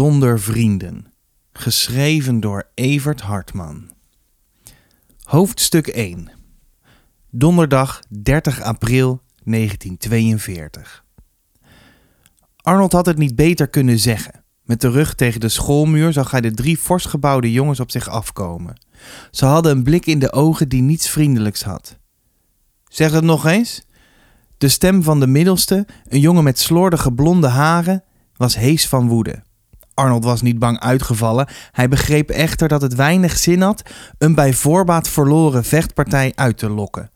zonder vrienden. Geschreven door Evert Hartman. Hoofdstuk 1. Donderdag 30 april 1942. Arnold had het niet beter kunnen zeggen. Met de rug tegen de schoolmuur zag hij de drie fors gebouwde jongens op zich afkomen. Ze hadden een blik in de ogen die niets vriendelijks had. Zeg het nog eens. De stem van de middelste, een jongen met slordige blonde haren, was hees van woede. Arnold was niet bang uitgevallen. Hij begreep echter dat het weinig zin had een bij voorbaat verloren vechtpartij uit te lokken.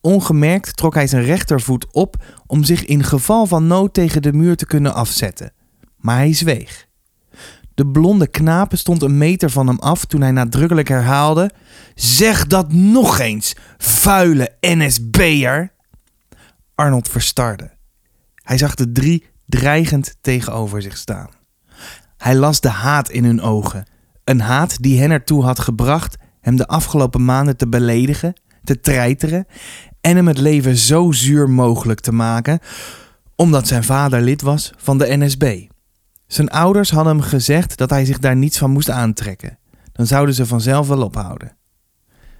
Ongemerkt trok hij zijn rechtervoet op om zich in geval van nood tegen de muur te kunnen afzetten. Maar hij zweeg. De blonde knaap stond een meter van hem af toen hij nadrukkelijk herhaalde: Zeg dat nog eens, vuile NSB'er! Arnold verstarde. Hij zag de drie dreigend tegenover zich staan. Hij las de haat in hun ogen. Een haat die hen ertoe had gebracht hem de afgelopen maanden te beledigen, te treiteren en hem het leven zo zuur mogelijk te maken, omdat zijn vader lid was van de NSB. Zijn ouders hadden hem gezegd dat hij zich daar niets van moest aantrekken. Dan zouden ze vanzelf wel ophouden.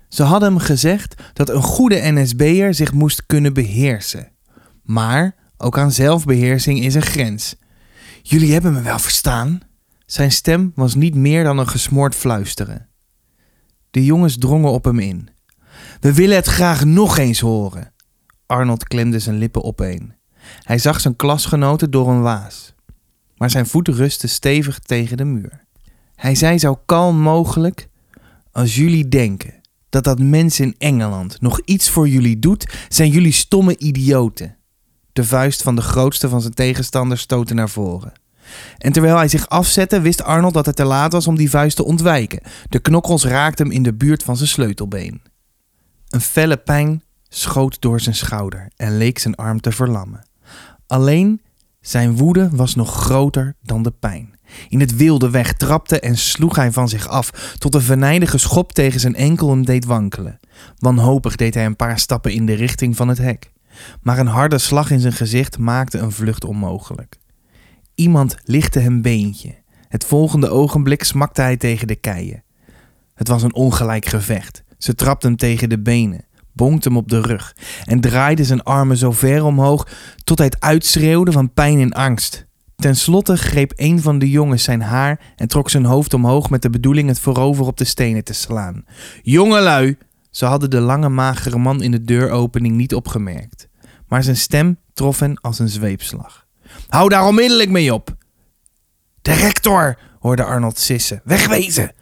Ze hadden hem gezegd dat een goede NSB'er zich moest kunnen beheersen. Maar ook aan zelfbeheersing is een grens. Jullie hebben me wel verstaan? Zijn stem was niet meer dan een gesmoord fluisteren. De jongens drongen op hem in. We willen het graag nog eens horen. Arnold klemde zijn lippen opeen. Hij zag zijn klasgenoten door een waas. Maar zijn voet rustte stevig tegen de muur. Hij zei zo kalm mogelijk: Als jullie denken dat dat mens in Engeland nog iets voor jullie doet, zijn jullie stomme idioten. De vuist van de grootste van zijn tegenstanders stootte naar voren. En terwijl hij zich afzette, wist Arnold dat het te laat was om die vuist te ontwijken. De knokkels raakten hem in de buurt van zijn sleutelbeen. Een felle pijn schoot door zijn schouder en leek zijn arm te verlammen. Alleen zijn woede was nog groter dan de pijn. In het wilde weg trapte en sloeg hij van zich af, tot een venijnige schop tegen zijn enkel hem deed wankelen. Wanhopig deed hij een paar stappen in de richting van het hek. Maar een harde slag in zijn gezicht maakte een vlucht onmogelijk. Iemand lichtte hem beentje. Het volgende ogenblik smakte hij tegen de keien. Het was een ongelijk gevecht. Ze trapte hem tegen de benen, bonkte hem op de rug en draaide zijn armen zo ver omhoog tot hij het uitschreeuwde van pijn en angst. Ten slotte greep een van de jongens zijn haar en trok zijn hoofd omhoog met de bedoeling het voorover op de stenen te slaan. Jongelui! Ze hadden de lange magere man in de deuropening niet opgemerkt, maar zijn stem trof hen als een zweepslag. Hou daar onmiddellijk mee op! De rector! hoorde Arnold sissen. Wegwezen!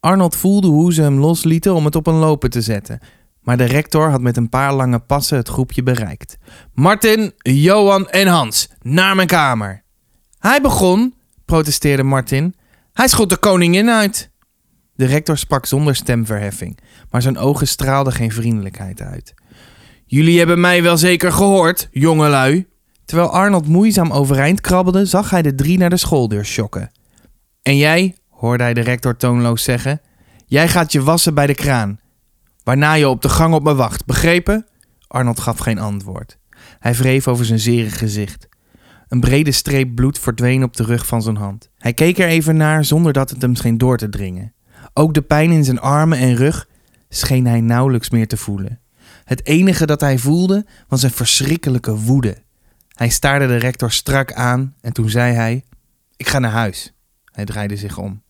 Arnold voelde hoe ze hem loslieten om het op een lopen te zetten. Maar de rector had met een paar lange passen het groepje bereikt. Martin, Johan en Hans, naar mijn kamer. Hij begon, protesteerde Martin. Hij schot de koningin uit. De rector sprak zonder stemverheffing, maar zijn ogen straalden geen vriendelijkheid uit. Jullie hebben mij wel zeker gehoord, jongelui. Terwijl Arnold moeizaam overeind krabbelde, zag hij de drie naar de schooldeur schokken. En jij, hoorde hij de rector toonloos zeggen, jij gaat je wassen bij de kraan. Waarna je op de gang op me wacht, begrepen? Arnold gaf geen antwoord. Hij wreef over zijn zere gezicht. Een brede streep bloed verdween op de rug van zijn hand. Hij keek er even naar zonder dat het hem scheen door te dringen. Ook de pijn in zijn armen en rug scheen hij nauwelijks meer te voelen. Het enige dat hij voelde was een verschrikkelijke woede. Hij staarde de rector strak aan en toen zei hij: Ik ga naar huis. Hij draaide zich om.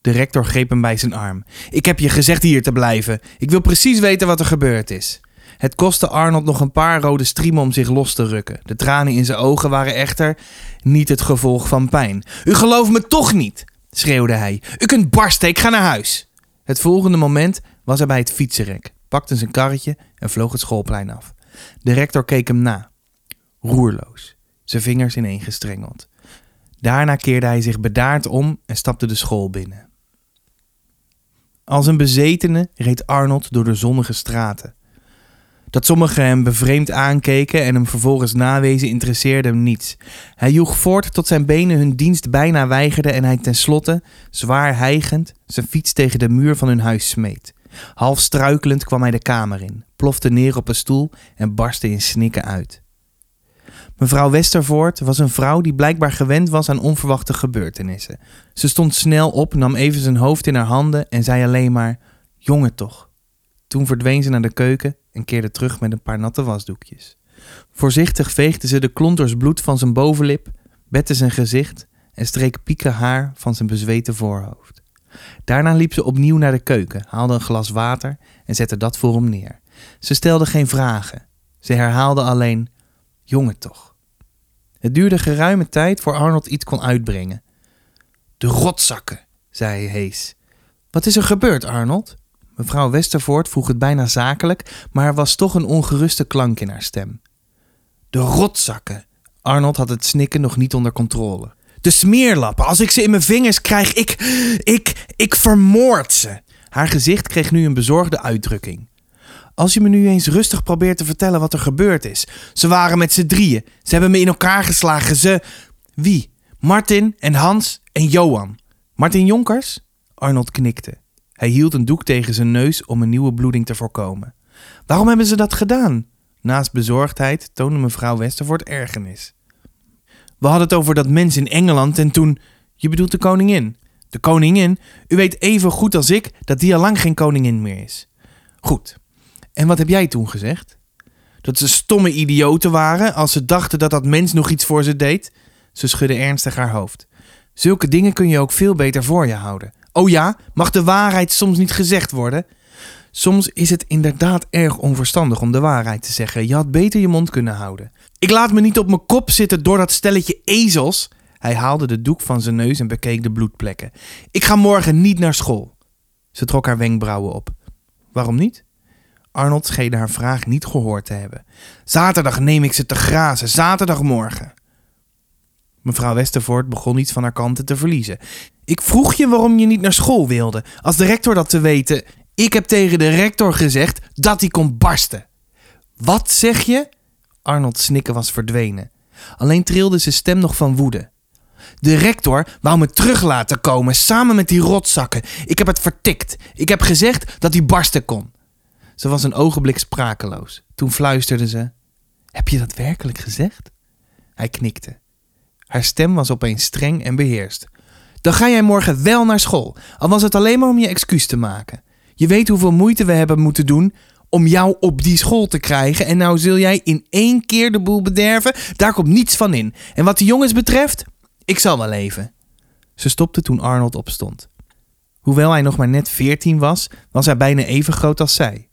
De rector greep hem bij zijn arm. Ik heb je gezegd hier te blijven. Ik wil precies weten wat er gebeurd is. Het kostte Arnold nog een paar rode striemen om zich los te rukken. De tranen in zijn ogen waren echter niet het gevolg van pijn. U gelooft me toch niet, schreeuwde hij. U kunt barsten, ik ga naar huis. Het volgende moment was hij bij het fietsenrek, pakte zijn karretje en vloog het schoolplein af. De rector keek hem na, roerloos, zijn vingers ineengestrengeld. Daarna keerde hij zich bedaard om en stapte de school binnen. Als een bezetene reed Arnold door de zonnige straten. Dat sommigen hem bevreemd aankeken en hem vervolgens nawezen interesseerde hem niets. Hij joeg voort tot zijn benen hun dienst bijna weigerden en hij tenslotte, zwaar hijgend, zijn fiets tegen de muur van hun huis smeet. Half struikelend kwam hij de kamer in, plofte neer op een stoel en barstte in snikken uit. Mevrouw Westervoort was een vrouw die blijkbaar gewend was aan onverwachte gebeurtenissen. Ze stond snel op, nam even zijn hoofd in haar handen en zei alleen maar: Jongen toch. Toen verdween ze naar de keuken en keerde terug met een paar natte wasdoekjes. Voorzichtig veegde ze de klonters bloed van zijn bovenlip, bette zijn gezicht en streek pieken haar van zijn bezweten voorhoofd. Daarna liep ze opnieuw naar de keuken, haalde een glas water en zette dat voor hem neer. Ze stelde geen vragen. Ze herhaalde alleen: Jongen toch. Het duurde geruime tijd voor Arnold iets kon uitbrengen. De rotzakken, zei hees. Wat is er gebeurd, Arnold? Mevrouw Westervoort vroeg het bijna zakelijk, maar er was toch een ongeruste klank in haar stem. De rotzakken. Arnold had het snikken nog niet onder controle. De smeerlappen. Als ik ze in mijn vingers krijg, ik. ik. ik vermoord ze. Haar gezicht kreeg nu een bezorgde uitdrukking. Als je me nu eens rustig probeert te vertellen wat er gebeurd is. Ze waren met z'n drieën. Ze hebben me in elkaar geslagen. Ze. Wie? Martin en Hans en Johan. Martin Jonkers? Arnold knikte. Hij hield een doek tegen zijn neus om een nieuwe bloeding te voorkomen. Waarom hebben ze dat gedaan? Naast bezorgdheid toonde mevrouw Westervoort ergernis. We hadden het over dat mens in Engeland en toen. Je bedoelt de koningin. De koningin? U weet even goed als ik dat die al lang geen koningin meer is. Goed. En wat heb jij toen gezegd? Dat ze stomme idioten waren als ze dachten dat dat mens nog iets voor ze deed? Ze schudde ernstig haar hoofd. Zulke dingen kun je ook veel beter voor je houden. Oh ja, mag de waarheid soms niet gezegd worden? Soms is het inderdaad erg onverstandig om de waarheid te zeggen. Je had beter je mond kunnen houden. Ik laat me niet op mijn kop zitten door dat stelletje ezels. Hij haalde de doek van zijn neus en bekeek de bloedplekken. Ik ga morgen niet naar school. Ze trok haar wenkbrauwen op. Waarom niet? Arnold scheen haar vraag niet gehoord te hebben. Zaterdag neem ik ze te grazen, zaterdagmorgen. Mevrouw Westervoort begon iets van haar kanten te verliezen. Ik vroeg je waarom je niet naar school wilde. Als de rector dat te weten. Ik heb tegen de rector gezegd dat hij kon barsten. Wat zeg je? Arnold snikken was verdwenen. Alleen trilde zijn stem nog van woede. De rector wou me terug laten komen samen met die rotzakken. Ik heb het vertikt. Ik heb gezegd dat hij barsten kon. Ze was een ogenblik sprakeloos. Toen fluisterde ze: Heb je dat werkelijk gezegd? Hij knikte. Haar stem was opeens streng en beheerst. Dan ga jij morgen wel naar school, al was het alleen maar om je excuus te maken. Je weet hoeveel moeite we hebben moeten doen om jou op die school te krijgen. En nou zul jij in één keer de boel bederven. Daar komt niets van in. En wat de jongens betreft, ik zal wel even. Ze stopte toen Arnold opstond. Hoewel hij nog maar net veertien was, was hij bijna even groot als zij.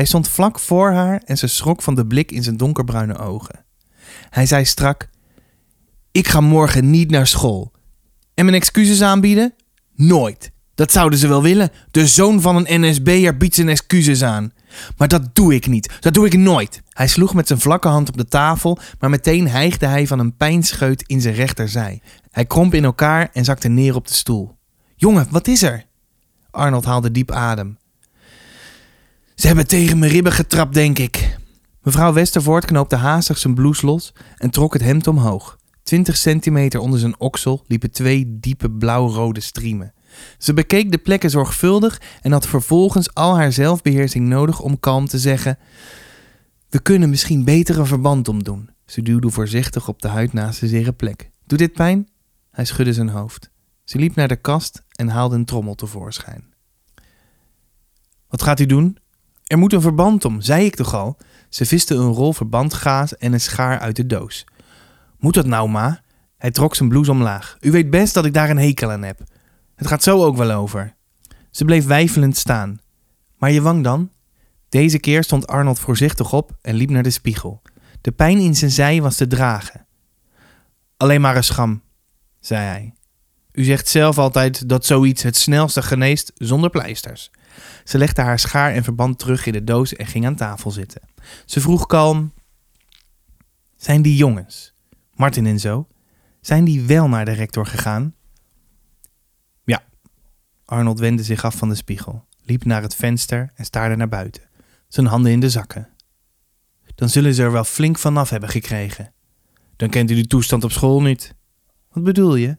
Hij stond vlak voor haar en ze schrok van de blik in zijn donkerbruine ogen. Hij zei strak: Ik ga morgen niet naar school. En mijn excuses aanbieden? Nooit. Dat zouden ze wel willen. De zoon van een NSB'er biedt zijn excuses aan. Maar dat doe ik niet. Dat doe ik nooit. Hij sloeg met zijn vlakke hand op de tafel, maar meteen hijgde hij van een pijnscheut in zijn rechterzij. Hij kromp in elkaar en zakte neer op de stoel. Jongen, wat is er? Arnold haalde diep adem. Ze hebben tegen mijn ribben getrapt, denk ik. Mevrouw Westervoort knoopte haastig zijn blouse los en trok het hemd omhoog. Twintig centimeter onder zijn oksel liepen twee diepe blauw-rode striemen. Ze bekeek de plekken zorgvuldig en had vervolgens al haar zelfbeheersing nodig om kalm te zeggen: We kunnen misschien beter een verband omdoen. Ze duwde voorzichtig op de huid naast de zere plek. Doet dit pijn? Hij schudde zijn hoofd. Ze liep naar de kast en haalde een trommel tevoorschijn. Wat gaat u doen? Er moet een verband om, zei ik toch al? Ze viste een rol verbandgaas en een schaar uit de doos. Moet dat nou, ma? Hij trok zijn blouse omlaag. U weet best dat ik daar een hekel aan heb. Het gaat zo ook wel over. Ze bleef weifelend staan. Maar je wang dan? Deze keer stond Arnold voorzichtig op en liep naar de spiegel. De pijn in zijn zij was te dragen. Alleen maar een scham, zei hij. U zegt zelf altijd dat zoiets het snelste geneest zonder pleisters. Ze legde haar schaar en verband terug in de doos en ging aan tafel zitten. Ze vroeg kalm: Zijn die jongens, Martin en zo, zijn die wel naar de rector gegaan? Ja. Arnold wendde zich af van de spiegel, liep naar het venster en staarde naar buiten, zijn handen in de zakken. Dan zullen ze er wel flink vanaf hebben gekregen. Dan kent u de toestand op school niet. Wat bedoel je?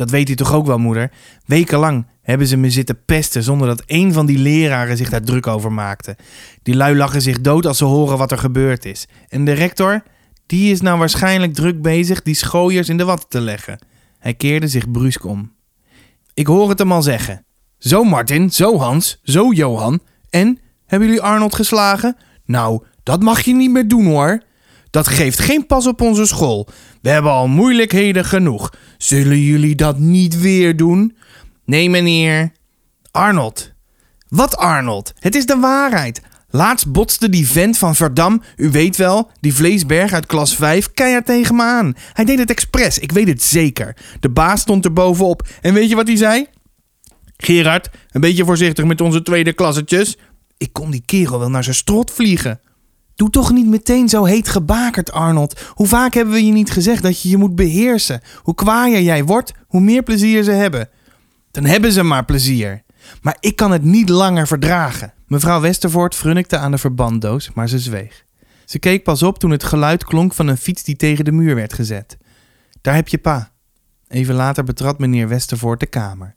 Dat weet u toch ook wel, moeder? Wekenlang hebben ze me zitten pesten zonder dat één van die leraren zich daar druk over maakte. Die lui lachen zich dood als ze horen wat er gebeurd is. En de rector, Die is nou waarschijnlijk druk bezig die schooiers in de watten te leggen. Hij keerde zich brusk om. Ik hoor het hem al zeggen. Zo Martin, zo Hans, zo Johan. En, hebben jullie Arnold geslagen? Nou, dat mag je niet meer doen hoor. Dat geeft geen pas op onze school. We hebben al moeilijkheden genoeg. Zullen jullie dat niet weer doen? Nee, meneer. Arnold. Wat Arnold? Het is de waarheid. Laatst botste die vent van Verdam, u weet wel, die vleesberg uit klas 5, keihard tegen me aan. Hij deed het expres, ik weet het zeker. De baas stond er bovenop en weet je wat hij zei? Gerard, een beetje voorzichtig met onze tweede klassetjes. Ik kon die kerel wel naar zijn strot vliegen. Doe toch niet meteen zo heet gebakerd, Arnold. Hoe vaak hebben we je niet gezegd dat je je moet beheersen? Hoe kwaaier jij wordt, hoe meer plezier ze hebben. Dan hebben ze maar plezier. Maar ik kan het niet langer verdragen. Mevrouw Westervoort frunnikte aan de verbanddoos, maar ze zweeg. Ze keek pas op toen het geluid klonk van een fiets die tegen de muur werd gezet. Daar heb je pa. Even later betrad meneer Westervoort de kamer.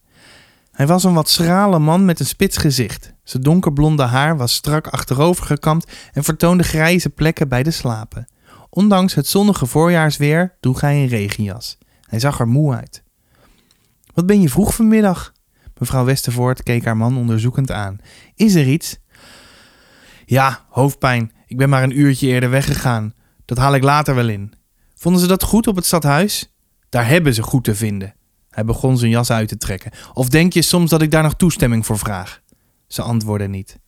Hij was een wat schrale man met een spits gezicht. Zijn donkerblonde haar was strak achterover gekamd en vertoonde grijze plekken bij de slapen. Ondanks het zonnige voorjaarsweer droeg hij een regenjas. Hij zag er moe uit. Wat ben je vroeg vanmiddag? Mevrouw Westervoort keek haar man onderzoekend aan. Is er iets? Ja, hoofdpijn. Ik ben maar een uurtje eerder weggegaan. Dat haal ik later wel in. Vonden ze dat goed op het stadhuis? Daar hebben ze goed te vinden. Hij begon zijn jas uit te trekken. Of denk je soms dat ik daar nog toestemming voor vraag? Ze antwoordde niet.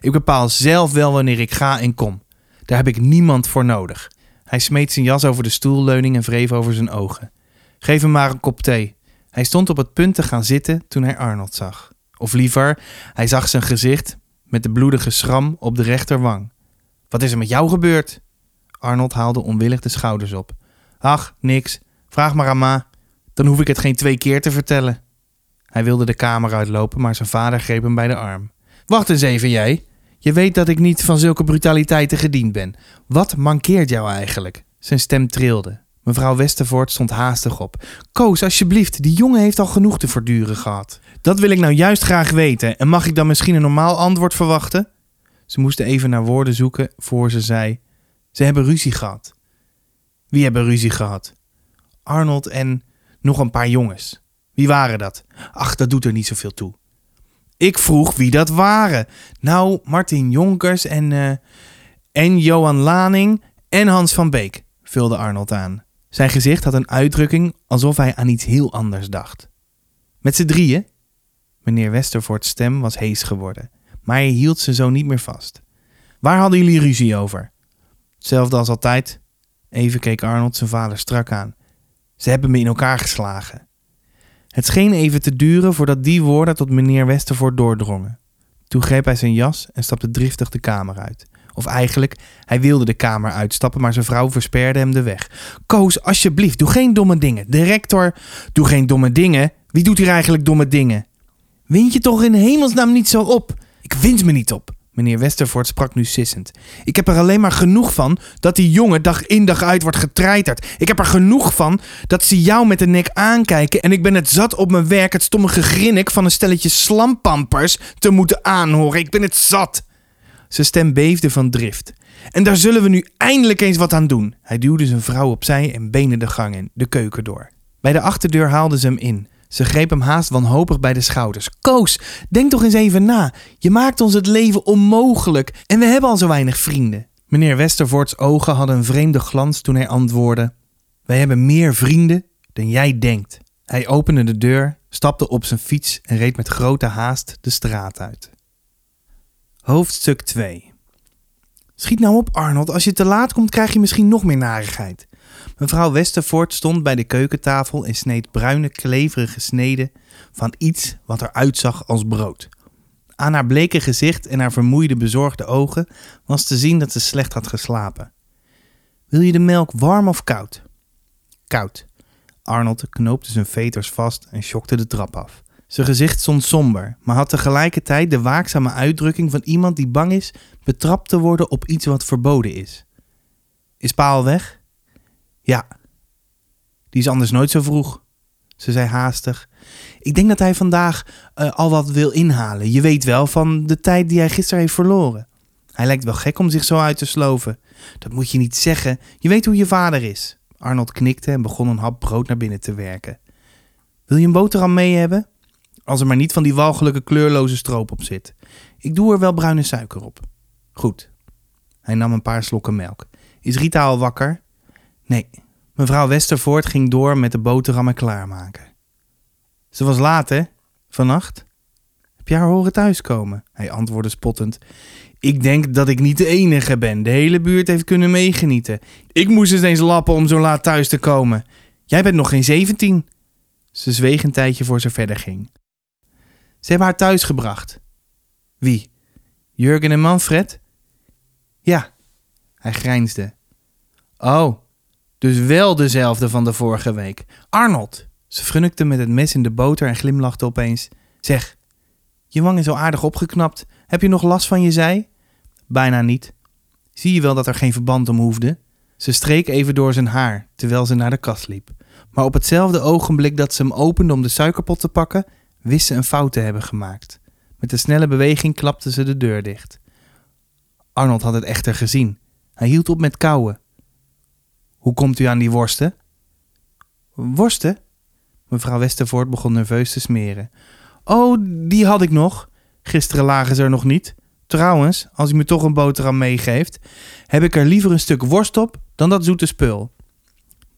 Ik bepaal zelf wel wanneer ik ga en kom. Daar heb ik niemand voor nodig. Hij smeet zijn jas over de stoelleuning en wreef over zijn ogen. Geef hem maar een kop thee. Hij stond op het punt te gaan zitten toen hij Arnold zag. Of liever, hij zag zijn gezicht met de bloedige schram op de rechterwang. Wat is er met jou gebeurd? Arnold haalde onwillig de schouders op. Ach, niks. Vraag maar aan ma. Dan hoef ik het geen twee keer te vertellen. Hij wilde de kamer uitlopen, maar zijn vader greep hem bij de arm. Wacht eens even, jij. Je weet dat ik niet van zulke brutaliteiten gediend ben. Wat mankeert jou eigenlijk? Zijn stem trilde. Mevrouw Westervoort stond haastig op. Koos, alsjeblieft, die jongen heeft al genoeg te verduren gehad. Dat wil ik nou juist graag weten. En mag ik dan misschien een normaal antwoord verwachten? Ze moesten even naar woorden zoeken voor ze zei: Ze hebben ruzie gehad. Wie hebben ruzie gehad? Arnold en nog een paar jongens. Wie waren dat? Ach, dat doet er niet zoveel toe. Ik vroeg wie dat waren. Nou, Martin Jonkers en, uh, en Johan Laning en Hans van Beek, vulde Arnold aan. Zijn gezicht had een uitdrukking alsof hij aan iets heel anders dacht. Met z'n drieën? Meneer Westervoorts stem was hees geworden, maar hij hield ze zo niet meer vast. Waar hadden jullie ruzie over? Hetzelfde als altijd. Even keek Arnold zijn vader strak aan. Ze hebben me in elkaar geslagen. Het scheen even te duren voordat die woorden tot meneer Westervoort doordrongen. Toen greep hij zijn jas en stapte driftig de kamer uit. Of eigenlijk, hij wilde de kamer uitstappen, maar zijn vrouw versperde hem de weg. Koos, alsjeblieft, doe geen domme dingen. De rector, doe geen domme dingen. Wie doet hier eigenlijk domme dingen? Wind je toch in hemelsnaam niet zo op? Ik wind me niet op. Meneer Westervoort sprak nu sissend. Ik heb er alleen maar genoeg van dat die jongen dag in dag uit wordt getreiterd. Ik heb er genoeg van dat ze jou met de nek aankijken en ik ben het zat op mijn werk het stomme gegrinnik van een stelletje slampampers te moeten aanhoren. Ik ben het zat. Zijn stem beefde van drift. En daar zullen we nu eindelijk eens wat aan doen. Hij duwde zijn vrouw opzij en benen de gang in, de keuken door. Bij de achterdeur haalden ze hem in. Ze greep hem haast wanhopig bij de schouders. Koos, denk toch eens even na. Je maakt ons het leven onmogelijk en we hebben al zo weinig vrienden. Meneer Westervoorts ogen hadden een vreemde glans toen hij antwoordde: Wij hebben meer vrienden dan jij denkt. Hij opende de deur, stapte op zijn fiets en reed met grote haast de straat uit. Hoofdstuk 2 Schiet nou op, Arnold. Als je te laat komt, krijg je misschien nog meer narigheid. Mevrouw Westervoort stond bij de keukentafel en sneed bruine, kleverige sneden van iets wat eruit zag als brood. Aan haar bleke gezicht en haar vermoeide, bezorgde ogen was te zien dat ze slecht had geslapen. Wil je de melk warm of koud? Koud. Arnold knoopte zijn veters vast en schokte de trap af. Zijn gezicht stond somber, maar had tegelijkertijd de waakzame uitdrukking van iemand die bang is betrapt te worden op iets wat verboden is. Is Paal weg? Ja. Die is anders nooit zo vroeg. Ze zei haastig. Ik denk dat hij vandaag uh, al wat wil inhalen. Je weet wel, van de tijd die hij gisteren heeft verloren. Hij lijkt wel gek om zich zo uit te sloven. Dat moet je niet zeggen. Je weet hoe je vader is. Arnold knikte en begon een hap brood naar binnen te werken. Wil je een boterham mee hebben? Als er maar niet van die walgelijke kleurloze stroop op zit. Ik doe er wel bruine suiker op. Goed. Hij nam een paar slokken melk. Is Rita al wakker? Nee. Mevrouw Westervoort ging door met de boterhammen klaarmaken. Ze was laat, hè? Vannacht? Heb je haar horen thuiskomen? Hij antwoordde spottend. Ik denk dat ik niet de enige ben. De hele buurt heeft kunnen meegenieten. Ik moest eens eens lappen om zo laat thuis te komen. Jij bent nog geen zeventien. Ze zweeg een tijdje voor ze verder ging. Ze hebben haar thuis gebracht. Wie? Jurgen en Manfred? Ja. Hij grijnsde. Oh, dus wel dezelfde van de vorige week. Arnold! Ze frunnikte met het mes in de boter en glimlachte opeens. Zeg, je wang is zo aardig opgeknapt. Heb je nog last van je zij? Bijna niet. Zie je wel dat er geen verband om hoefde? Ze streek even door zijn haar terwijl ze naar de kast liep. Maar op hetzelfde ogenblik dat ze hem opende om de suikerpot te pakken, wist ze een fout te hebben gemaakt. Met een snelle beweging klapte ze de deur dicht. Arnold had het echter gezien. Hij hield op met kauwen. Hoe komt u aan die worsten? Worsten? Mevrouw Westervoort begon nerveus te smeren. Oh, die had ik nog. Gisteren lagen ze er nog niet. Trouwens, als u me toch een boterham meegeeft, heb ik er liever een stuk worst op dan dat zoete spul.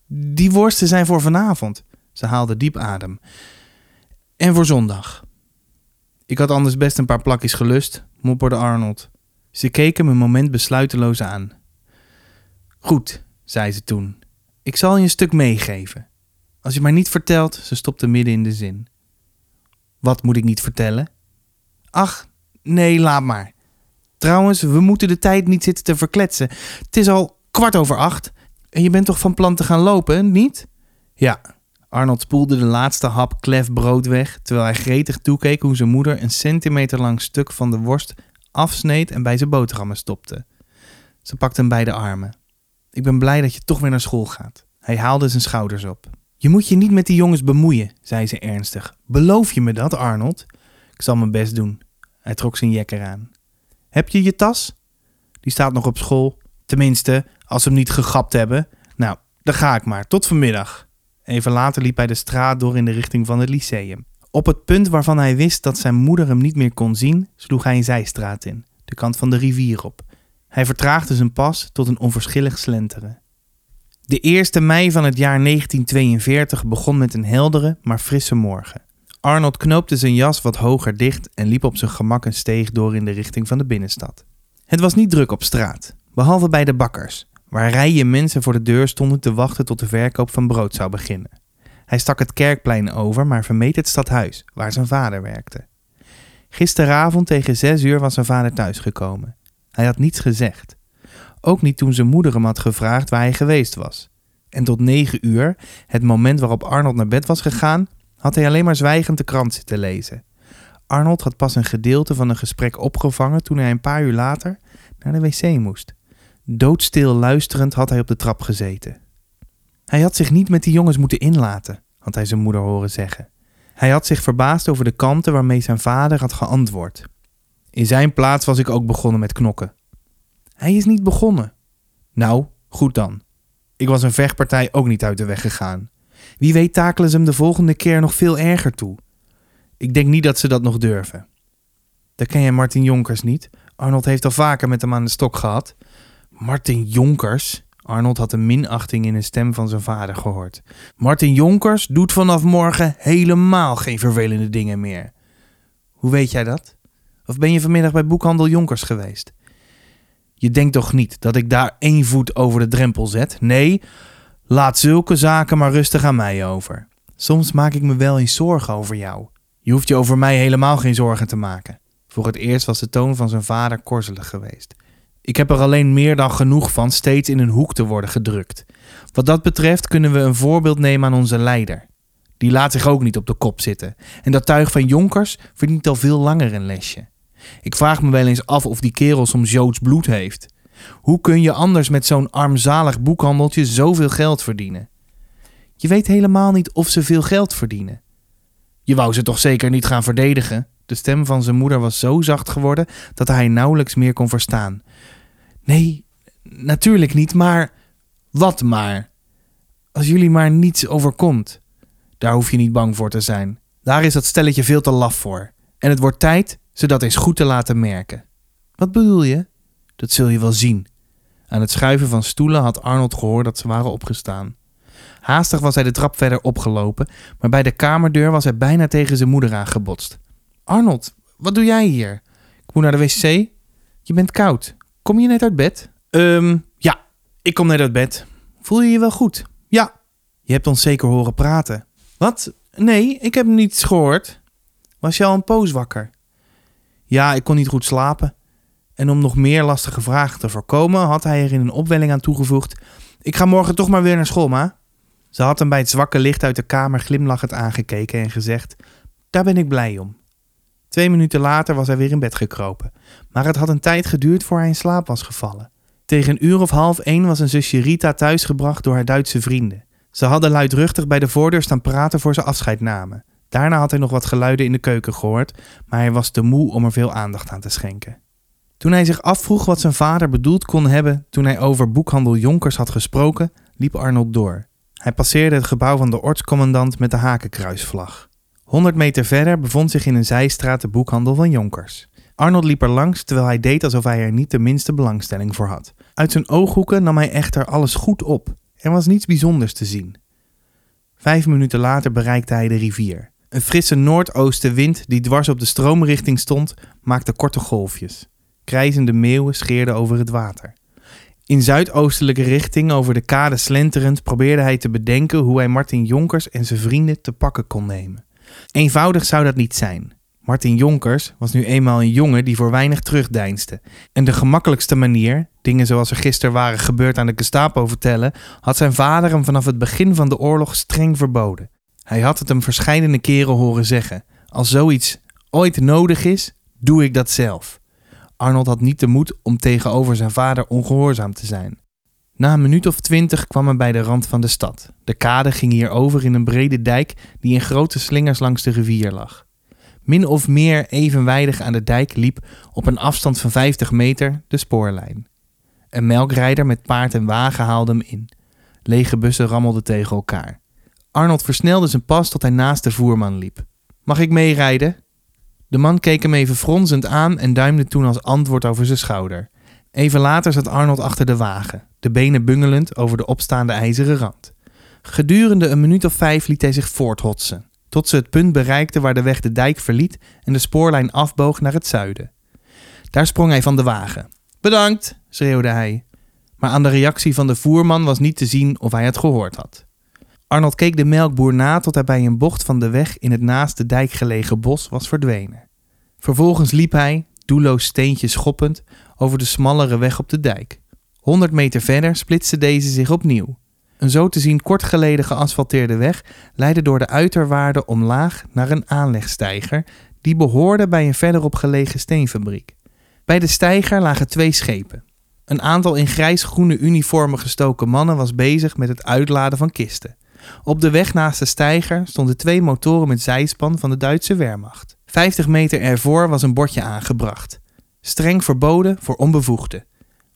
Die worsten zijn voor vanavond. Ze haalde diep adem. En voor zondag. Ik had anders best een paar plakjes gelust, mopperde Arnold. Ze keek hem een moment besluiteloos aan. Goed, zei ze toen. Ik zal je een stuk meegeven. Als je maar niet vertelt, ze stopte midden in de zin. Wat moet ik niet vertellen? Ach, nee, laat maar. Trouwens, we moeten de tijd niet zitten te verkletsen. Het is al kwart over acht. En je bent toch van plan te gaan lopen, niet? Ja. Arnold spoelde de laatste hap klef brood weg, terwijl hij gretig toekeek hoe zijn moeder een centimeter lang stuk van de worst afsneed en bij zijn boterhammen stopte. Ze pakte hem bij de armen. Ik ben blij dat je toch weer naar school gaat. Hij haalde zijn schouders op. Je moet je niet met die jongens bemoeien, zei ze ernstig. Beloof je me dat, Arnold? Ik zal mijn best doen. Hij trok zijn jekker aan. Heb je je tas? Die staat nog op school. Tenminste, als ze hem niet gegapt hebben. Nou, dan ga ik maar. Tot vanmiddag. Even later liep hij de straat door in de richting van het lyceum. Op het punt waarvan hij wist dat zijn moeder hem niet meer kon zien, sloeg hij een zijstraat in, de kant van de rivier op. Hij vertraagde zijn pas tot een onverschillig slenteren. De 1e mei van het jaar 1942 begon met een heldere, maar frisse morgen. Arnold knoopte zijn jas wat hoger dicht en liep op zijn gemak een steeg door in de richting van de binnenstad. Het was niet druk op straat, behalve bij de bakkers, waar rijen mensen voor de deur stonden te wachten tot de verkoop van brood zou beginnen. Hij stak het kerkplein over, maar vermeed het stadhuis, waar zijn vader werkte. Gisteravond tegen zes uur was zijn vader thuisgekomen. Hij had niets gezegd. Ook niet toen zijn moeder hem had gevraagd waar hij geweest was. En tot negen uur, het moment waarop Arnold naar bed was gegaan, had hij alleen maar zwijgend de krant zitten lezen. Arnold had pas een gedeelte van een gesprek opgevangen toen hij een paar uur later naar de wc moest. Doodstil luisterend had hij op de trap gezeten. Hij had zich niet met die jongens moeten inlaten, had hij zijn moeder horen zeggen. Hij had zich verbaasd over de kanten waarmee zijn vader had geantwoord. In zijn plaats was ik ook begonnen met knokken. Hij is niet begonnen. Nou, goed dan. Ik was een vechtpartij ook niet uit de weg gegaan. Wie weet takelen ze hem de volgende keer nog veel erger toe. Ik denk niet dat ze dat nog durven. Dan ken jij Martin Jonkers niet. Arnold heeft al vaker met hem aan de stok gehad. Martin Jonkers? Arnold had een minachting in de stem van zijn vader gehoord. Martin Jonkers doet vanaf morgen helemaal geen vervelende dingen meer. Hoe weet jij dat? Of ben je vanmiddag bij boekhandel Jonkers geweest? Je denkt toch niet dat ik daar één voet over de drempel zet? Nee, laat zulke zaken maar rustig aan mij over. Soms maak ik me wel eens zorgen over jou. Je hoeft je over mij helemaal geen zorgen te maken. Voor het eerst was de toon van zijn vader korzelig geweest. Ik heb er alleen meer dan genoeg van steeds in een hoek te worden gedrukt. Wat dat betreft kunnen we een voorbeeld nemen aan onze leider. Die laat zich ook niet op de kop zitten. En dat tuig van Jonkers verdient al veel langer een lesje. Ik vraag me wel eens af of die kerel soms Joods bloed heeft. Hoe kun je anders met zo'n armzalig boekhandeltje zoveel geld verdienen? Je weet helemaal niet of ze veel geld verdienen. Je wou ze toch zeker niet gaan verdedigen? De stem van zijn moeder was zo zacht geworden dat hij nauwelijks meer kon verstaan. Nee, natuurlijk niet, maar. Wat maar? Als jullie maar niets overkomt. Daar hoef je niet bang voor te zijn. Daar is dat stelletje veel te laf voor. En het wordt tijd ze dat eens goed te laten merken. Wat bedoel je? Dat zul je wel zien. Aan het schuiven van stoelen had Arnold gehoord dat ze waren opgestaan. Haastig was hij de trap verder opgelopen, maar bij de kamerdeur was hij bijna tegen zijn moeder aangebotst. Arnold, wat doe jij hier? Ik moet naar de wc. Je bent koud. Kom je net uit bed? Ehm, ja, ik kom net uit bed. Voel je je wel goed? Ja. Je hebt ons zeker horen praten. Wat? Nee, ik heb niets gehoord. Was je al een poos wakker? Ja, ik kon niet goed slapen. En om nog meer lastige vragen te voorkomen, had hij er in een opwelling aan toegevoegd: Ik ga morgen toch maar weer naar school, ma. Ze had hem bij het zwakke licht uit de kamer glimlachend aangekeken en gezegd: Daar ben ik blij om. Twee minuten later was hij weer in bed gekropen, maar het had een tijd geduurd voor hij in slaap was gevallen. Tegen een uur of half één was een zusje Rita thuisgebracht door haar Duitse vrienden. Ze hadden luidruchtig bij de voordeur staan praten voor ze afscheid namen. Daarna had hij nog wat geluiden in de keuken gehoord, maar hij was te moe om er veel aandacht aan te schenken. Toen hij zich afvroeg wat zijn vader bedoeld kon hebben toen hij over boekhandel Jonkers had gesproken, liep Arnold door. Hij passeerde het gebouw van de ortscommandant met de hakenkruisvlag. 100 meter verder bevond zich in een zijstraat de boekhandel van Jonkers. Arnold liep er langs terwijl hij deed alsof hij er niet de minste belangstelling voor had. Uit zijn ooghoeken nam hij echter alles goed op. Er was niets bijzonders te zien. Vijf minuten later bereikte hij de rivier. Een frisse noordoostenwind die dwars op de stroomrichting stond, maakte korte golfjes. Krijzende meeuwen scheerden over het water. In zuidoostelijke richting over de kade slenterend probeerde hij te bedenken hoe hij Martin Jonkers en zijn vrienden te pakken kon nemen. Eenvoudig zou dat niet zijn. Martin Jonkers was nu eenmaal een jongen die voor weinig terugdeinsde. En de gemakkelijkste manier, dingen zoals er gisteren waren gebeurd aan de Gestapo vertellen, had zijn vader hem vanaf het begin van de oorlog streng verboden. Hij had het hem verscheidene keren horen zeggen: Als zoiets ooit nodig is, doe ik dat zelf. Arnold had niet de moed om tegenover zijn vader ongehoorzaam te zijn. Na een minuut of twintig kwam hij bij de rand van de stad. De kade ging hier over in een brede dijk die in grote slingers langs de rivier lag. Min of meer evenwijdig aan de dijk liep op een afstand van 50 meter de spoorlijn. Een melkrijder met paard en wagen haalde hem in. Lege bussen rammelden tegen elkaar. Arnold versnelde zijn pas tot hij naast de voerman liep. Mag ik meerijden? De man keek hem even fronsend aan en duimde toen als antwoord over zijn schouder. Even later zat Arnold achter de wagen, de benen bungelend over de opstaande ijzeren rand. Gedurende een minuut of vijf liet hij zich voorthotsen, tot ze het punt bereikten waar de weg de dijk verliet en de spoorlijn afboog naar het zuiden. Daar sprong hij van de wagen. Bedankt, schreeuwde hij. Maar aan de reactie van de voerman was niet te zien of hij het gehoord had. Arnold keek de melkboer na tot hij bij een bocht van de weg in het naast de dijk gelegen bos was verdwenen. Vervolgens liep hij, doelloos steentjes schoppend, over de smallere weg op de dijk. Honderd meter verder splitste deze zich opnieuw. Een zo te zien kort geleden geasfalteerde weg leidde door de uiterwaarden omlaag naar een aanlegsteiger die behoorde bij een verderop gelegen steenfabriek. Bij de steiger lagen twee schepen. Een aantal in grijs-groene uniformen gestoken mannen was bezig met het uitladen van kisten. Op de weg naast de steiger stonden twee motoren met zijspan van de Duitse Wehrmacht. Vijftig meter ervoor was een bordje aangebracht. Streng verboden voor onbevoegden.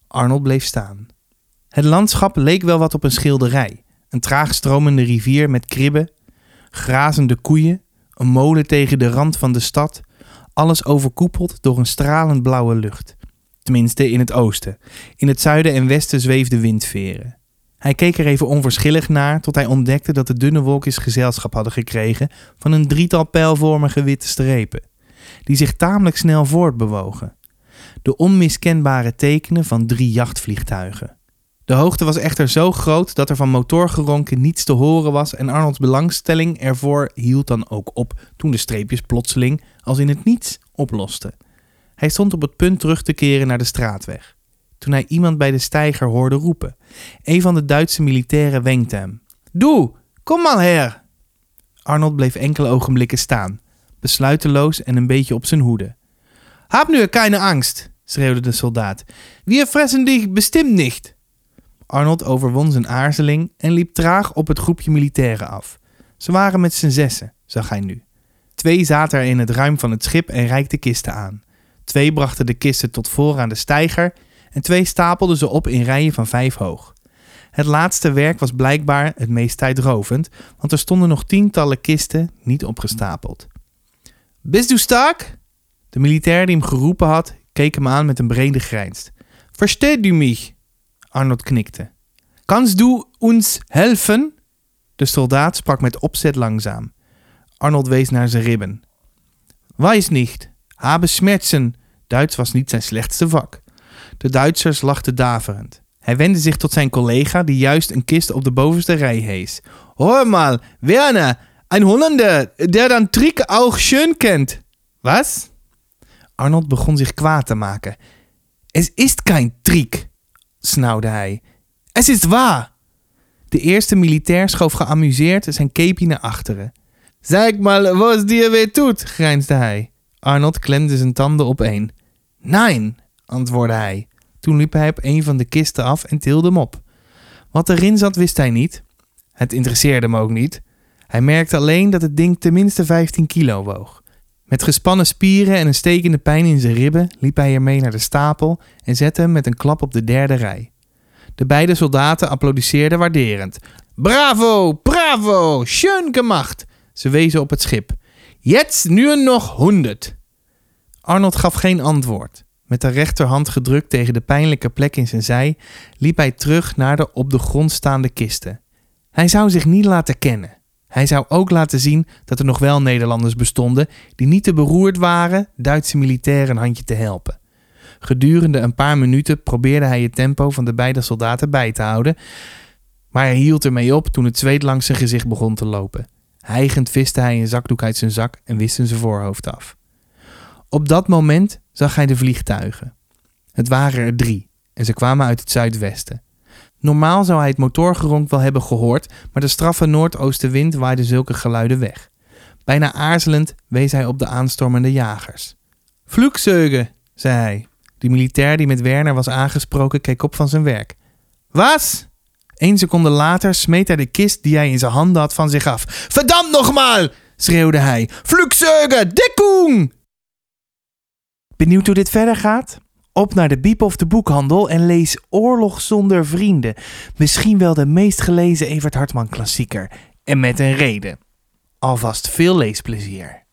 Arnold bleef staan. Het landschap leek wel wat op een schilderij. Een traag stromende rivier met kribben, grazende koeien, een molen tegen de rand van de stad, alles overkoepeld door een stralend blauwe lucht. Tenminste in het oosten. In het zuiden en westen zweefden windveren. Hij keek er even onverschillig naar tot hij ontdekte dat de dunne wolkjes gezelschap hadden gekregen van een drietal pijlvormige witte strepen, die zich tamelijk snel voortbewogen. De onmiskenbare tekenen van drie jachtvliegtuigen. De hoogte was echter zo groot dat er van motorgeronken niets te horen was en Arnolds belangstelling ervoor hield dan ook op toen de streepjes plotseling, als in het niets, oplosten. Hij stond op het punt terug te keren naar de straatweg toen hij iemand bij de steiger hoorde roepen. Een van de Duitse militairen wenkte hem. Doe, kom maar her! Arnold bleef enkele ogenblikken staan, besluiteloos en een beetje op zijn hoede. Hab nu keine angst, schreeuwde de soldaat. Wir fressen dich bestimmt nicht. Arnold overwon zijn aarzeling en liep traag op het groepje militairen af. Ze waren met z'n zessen, zag hij nu. Twee zaten er in het ruim van het schip en reikten kisten aan. Twee brachten de kisten tot voor aan de steiger en twee stapelden ze op in rijen van vijf hoog. Het laatste werk was blijkbaar het meest tijdrovend, want er stonden nog tientallen kisten niet opgestapeld. Bist du stark? De militair die hem geroepen had, keek hem aan met een brede grijns. Versteht u mich? Arnold knikte. Kannst du uns helfen? De soldaat sprak met opzet langzaam. Arnold wees naar zijn ribben. Weiß nicht. Habe Schmerzen. Duits was niet zijn slechtste vak. De Duitsers lachten daverend. Hij wendde zich tot zijn collega, die juist een kist op de bovenste rij hees. Hoor mal, Werner, een Hollander, der dan Trick auch schön kent. Was? Arnold begon zich kwaad te maken. Es ist kein Trick, snauwde hij. Es ist waar. De eerste militair schoof geamuseerd zijn keepie naar achteren. Zeg maar, was die weer doet, grijnsde hij. Arnold klemde zijn tanden opeen. Nein, antwoordde hij. Toen liep hij op een van de kisten af en tilde hem op. Wat erin zat wist hij niet. Het interesseerde hem ook niet. Hij merkte alleen dat het ding tenminste 15 kilo woog. Met gespannen spieren en een stekende pijn in zijn ribben liep hij ermee naar de stapel en zette hem met een klap op de derde rij. De beide soldaten applaudisseerden waarderend. Bravo, bravo, schön gemacht. Ze wezen op het schip. Jetzt nu nog honderd. Arnold gaf geen antwoord. Met de rechterhand gedrukt tegen de pijnlijke plek in zijn zij, liep hij terug naar de op de grond staande kisten. Hij zou zich niet laten kennen. Hij zou ook laten zien dat er nog wel Nederlanders bestonden die niet te beroerd waren Duitse militairen een handje te helpen. Gedurende een paar minuten probeerde hij het tempo van de beide soldaten bij te houden, maar hij hield ermee op toen het zweet langs zijn gezicht begon te lopen. Hijgend viste hij een zakdoek uit zijn zak en wist zijn voorhoofd af. Op dat moment zag hij de vliegtuigen. Het waren er drie en ze kwamen uit het zuidwesten. Normaal zou hij het motorgeronk wel hebben gehoord, maar de straffe noordoostenwind waaide zulke geluiden weg. Bijna aarzelend wees hij op de aanstormende jagers. Vloekzeugen, zei hij. De militair die met Werner was aangesproken keek op van zijn werk. Was? Eén seconde later smeet hij de kist die hij in zijn handen had van zich af. Verdammt nogmaal! schreeuwde hij. Vloekzeugen, dekkoen! Benieuwd hoe dit verder gaat? Op naar de Biep of de Boekhandel en lees Oorlog zonder vrienden. Misschien wel de meest gelezen Evert Hartman klassieker. En met een reden. Alvast veel leesplezier.